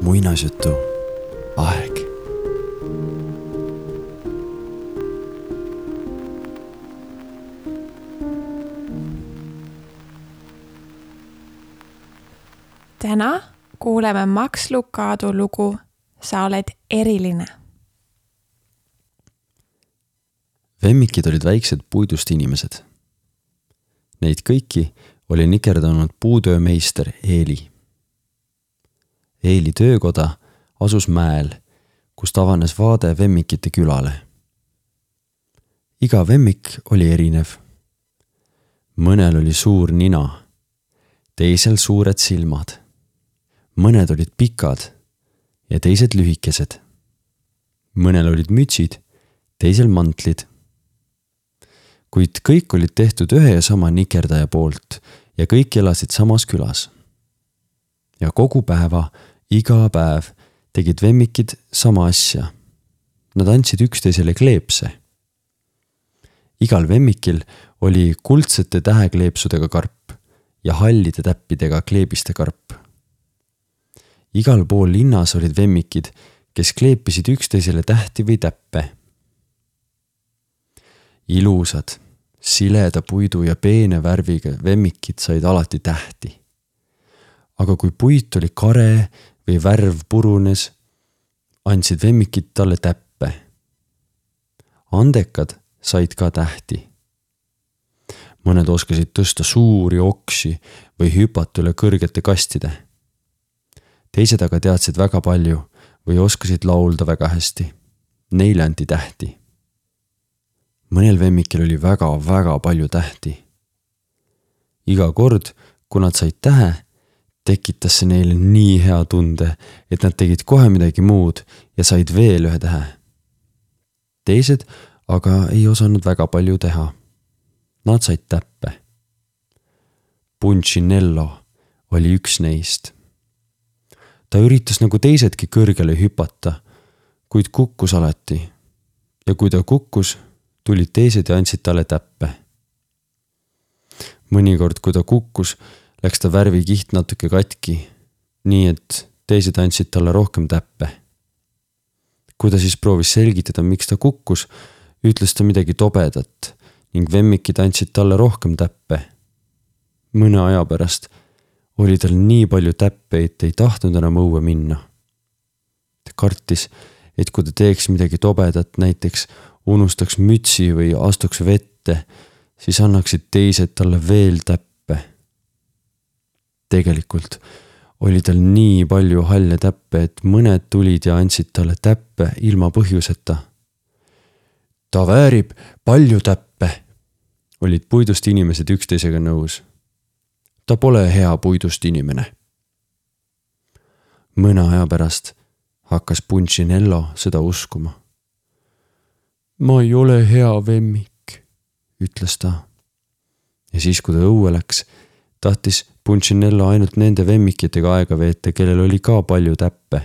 muinasjutu aeg täna kuuleme Max Lucado lugu Sa oled eriline. vemmikid olid väiksed puidust inimesed. Neid kõiki oli nikerdanud puutöömeister Eeli. Eeli töökoda asus mäel, kust avanes vaade vemmikite külale. iga vemmik oli erinev. mõnel oli suur nina, teisel suured silmad mõned olid pikad ja teised lühikesed. mõnel olid mütsid, teisel mantlid. kuid kõik olid tehtud ühe ja sama nikerdaja poolt ja kõik elasid samas külas. ja kogu päeva, iga päev tegid vemmikid sama asja. Nad andsid üksteisele kleepse. igal vemmikil oli kuldsete tähekleepsudega karp ja hallide täppidega kleebiste karp igal pool linnas olid vemmikid, kes kleepisid üksteisele tähti või täppe. ilusad, sileda puidu ja peene värviga vemmikid said alati tähti. aga kui puit oli kare või värv purunes, andsid vemmikid talle täppe. andekad said ka tähti mõned oskasid tõsta suuri oksi või hüpata üle kõrgete kastide teised aga teadsid väga palju või oskasid laulda väga hästi. Neile anti tähti. Mõnel vemmikil oli väga-väga palju tähti. iga kord, kui nad said tähe, tekitas see neile nii hea tunde, et nad tegid kohe midagi muud ja said veel ühe tähe. teised aga ei osanud väga palju teha. Nad said täppe. Punchinello oli üks neist ta üritas nagu teisedki kõrgele hüpata, kuid kukkus alati. ja kui ta kukkus, tulid teised ja andsid talle täppe. mõnikord, kui ta kukkus, läks ta värvikiht natuke katki, nii et teised andsid talle rohkem täppe. kui ta siis proovis selgitada, miks ta kukkus, ütles ta midagi tobedat ning vemmikid andsid talle rohkem täppe. mõne aja pärast oli tal nii palju täppe, et ei tahtnud enam õue minna. ta kartis, et kui ta teeks midagi tobedat, näiteks unustaks mütsi või astuks vette, siis annaksid teised talle veel täppe. tegelikult oli tal nii palju halle täppe, et mõned tulid ja andsid talle täppe ilma põhjuseta. ta väärib palju täppe, olid puidust inimesed üksteisega nõus ta pole hea puidust inimene. mõne aja pärast hakkas Punchinello seda uskuma. Ma ei ole hea vemmik, ütles ta. ja siis, kui ta õue läks, tahtis Punchinello ainult nende vemmikitega aega veeta, kellel oli ka palju täppe.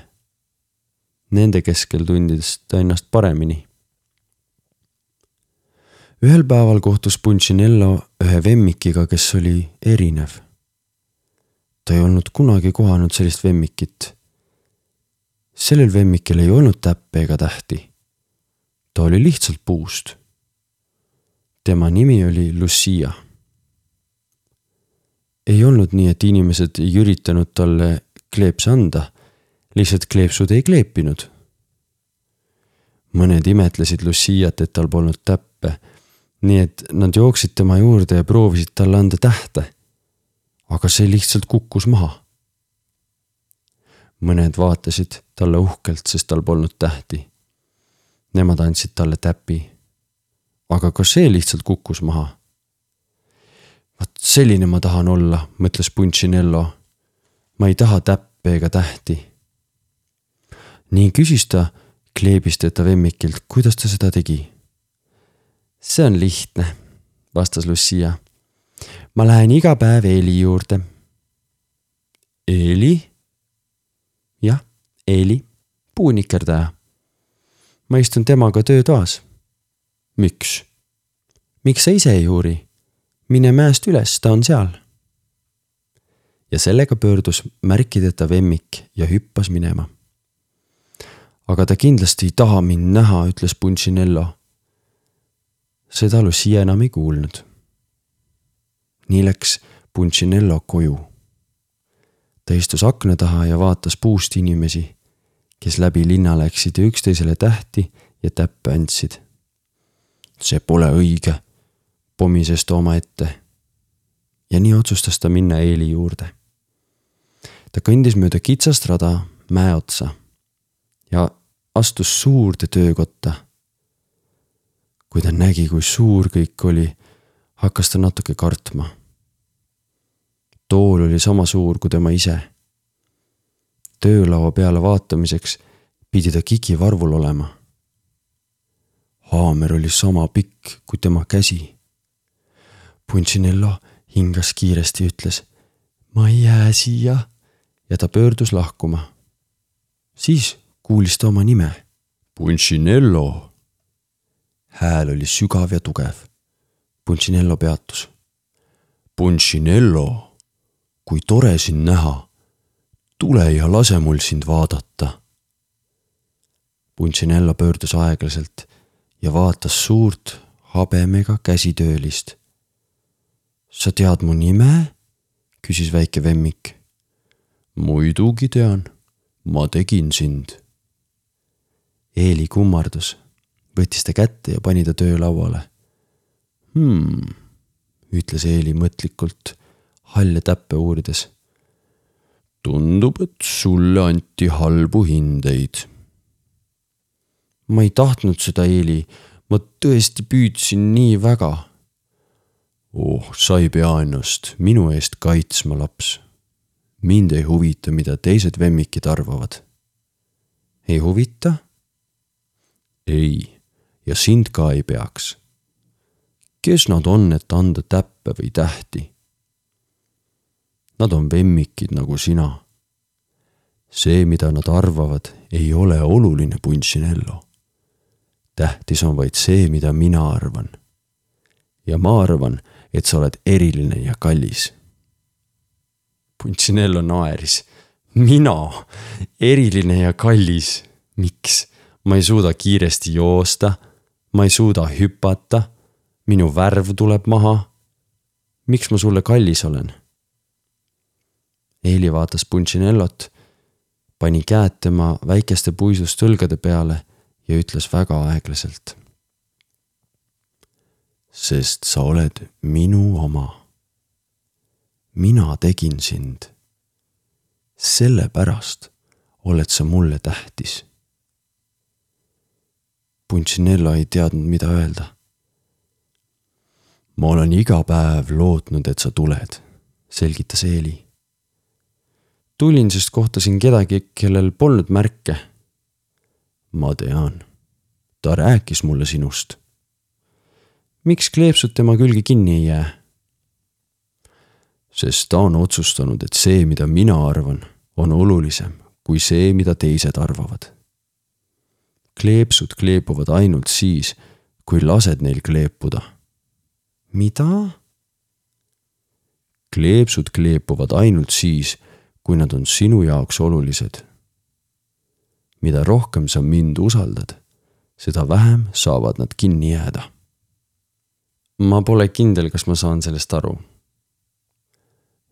Nende keskel tundis ta ennast paremini ühel päeval kohtus Punchinello ühe vemmikiga, kes oli erinev ta ei olnud kunagi kohanud sellist vemmikit. sellel vemmikil ei olnud täppe ega tähti. Ta oli lihtsalt puust. tema nimi oli Lucia. ei olnud nii, et inimesed ei üritanud talle kleepse anda, lihtsalt kleepsud ei kleepinud. mõned imetlesid Luciat, et tal polnud täppe, nii et nad jooksid tema juurde ja proovisid talle anda tähte aga see lihtsalt kukkus maha. mõned vaatasid talle uhkelt, sest tal polnud tähti. Nemad andsid talle täpi. aga ka see lihtsalt kukkus maha. vot selline ma tahan olla, mõtles Punchinello. ma ei taha täppe ega tähti. nii küsis ta kleebisteta vemmikilt, kuidas ta seda tegi. see on lihtne, vastas Lucia ma lähen iga päev Eeli juurde. Eeli? jah, Eeli, puunikerdaja. Ma istun temaga töötoas. miks? miks sa ise ei uuri? mine mäest üles, ta on seal. ja sellega pöördus märkideta vemmik ja hüppas minema. aga ta kindlasti ei taha mind näha, ütles Punchinello. seda Lucia enam ei kuulnud. nii läks Punchinello koju. ta istus akna taha ja vaatas puust inimesi, kes läbi linna läksid ja üksteisele tähti ja täppe andsid. see pole õige, pomises ta omaette ja nii otsustas ta minna Eeli juurde. ta kõndis mööda kitsast rada mäe otsa ja astus suurde töökotta. kui ta nägi, kui suur kõik oli, hakkas ta natuke kartma. tool oli sama suur kui tema ise. Töölaua peale vaatamiseks pidi ta kikivarvul olema. haamer oli sama pikk kui tema käsi. Punchinello hingas kiiresti, ütles ma ei jää siia ja ta pöördus lahkuma. siis kuulis ta oma nime. Punchinello. hääl oli sügav ja tugev. Punchinello peatus. Punchinello, kui tore sind näha. Tule ja lase mul sind vaadata. Punchinello pöördus aeglaselt ja vaatas suurt habemega käsitöölist sa tead mu nime? küsis väike vemmik. muidugi tean, ma tegin sind. Eeli kummardus, võttis ta kätte ja pani ta töölauale. hmm, ütles Eeli mõtlikult halle täppe uurides. Tundub, et sulle anti halbu hindeid. ma ei tahtnud seda, Eeli, ma tõesti püüdsin nii väga oh, sa ei pea ennast minu eest kaitsma, laps. mind ei huvita, mida teised vemmikid arvavad. ei huvita? ei, ja sind ka ei peaks. kes nad on, et anda täppe või tähti? Nad on vemmikid nagu sina. see, mida nad arvavad, ei ole oluline, Punchinello. tähtis on vaid see, mida mina arvan. ja ma arvan, et sa oled eriline ja kallis. Punchinello naeris. mina, eriline ja kallis, miks? ma ei suuda kiiresti joosta, ma ei suuda hüpata, minu värv tuleb maha. miks ma sulle kallis olen? Eili vaatas Punchinellot, pani käed tema väikeste puisust õlgade peale ja ütles väga aeglaselt sest sa oled minu oma. mina tegin sind. sellepärast oled sa mulle tähtis. Punchinello ei teadnud, mida öelda. ma olen iga päev lootnud, et sa tuled, selgitas Eeli. Tulin, sest kohtasin kedagi, kellel polnud märke. ma tean, ta rääkis mulle sinust miks kleepsud tema külge kinni ei jää? sest ta on otsustanud, et see, mida mina arvan, on olulisem kui see, mida teised arvavad. kleepsud kleepuvad ainult siis, kui lased neil kleepuda. mida? kleepsud kleepuvad ainult siis, kui nad on sinu jaoks olulised. mida rohkem sa mind usaldad, seda vähem saavad nad kinni jääda ma pole kindel, kas ma saan sellest aru.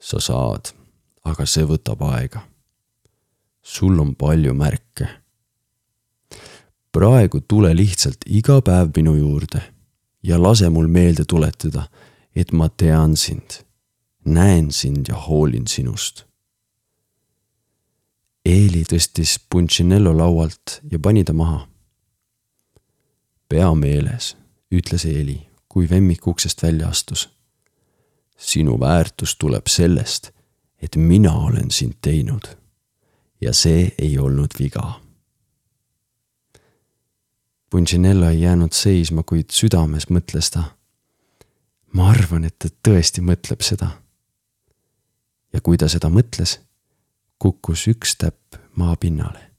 sa saad, aga see võtab aega. sul on palju märke. praegu tule lihtsalt iga päev minu juurde ja lase mul meelde tuletada, et ma tean sind, näen sind ja hoolin sinust. Eeli tõstis Punchinello laualt ja pani ta maha. pea meeles, ütles Eeli kui vemmik uksest välja astus. sinu väärtus tuleb sellest, et mina olen sind teinud. ja see ei olnud viga. Punchinello ei jäänud seisma, kuid südames mõtles ta. ma arvan, et ta tõesti mõtleb seda. ja kui ta seda mõtles, kukkus üks täpp maapinnale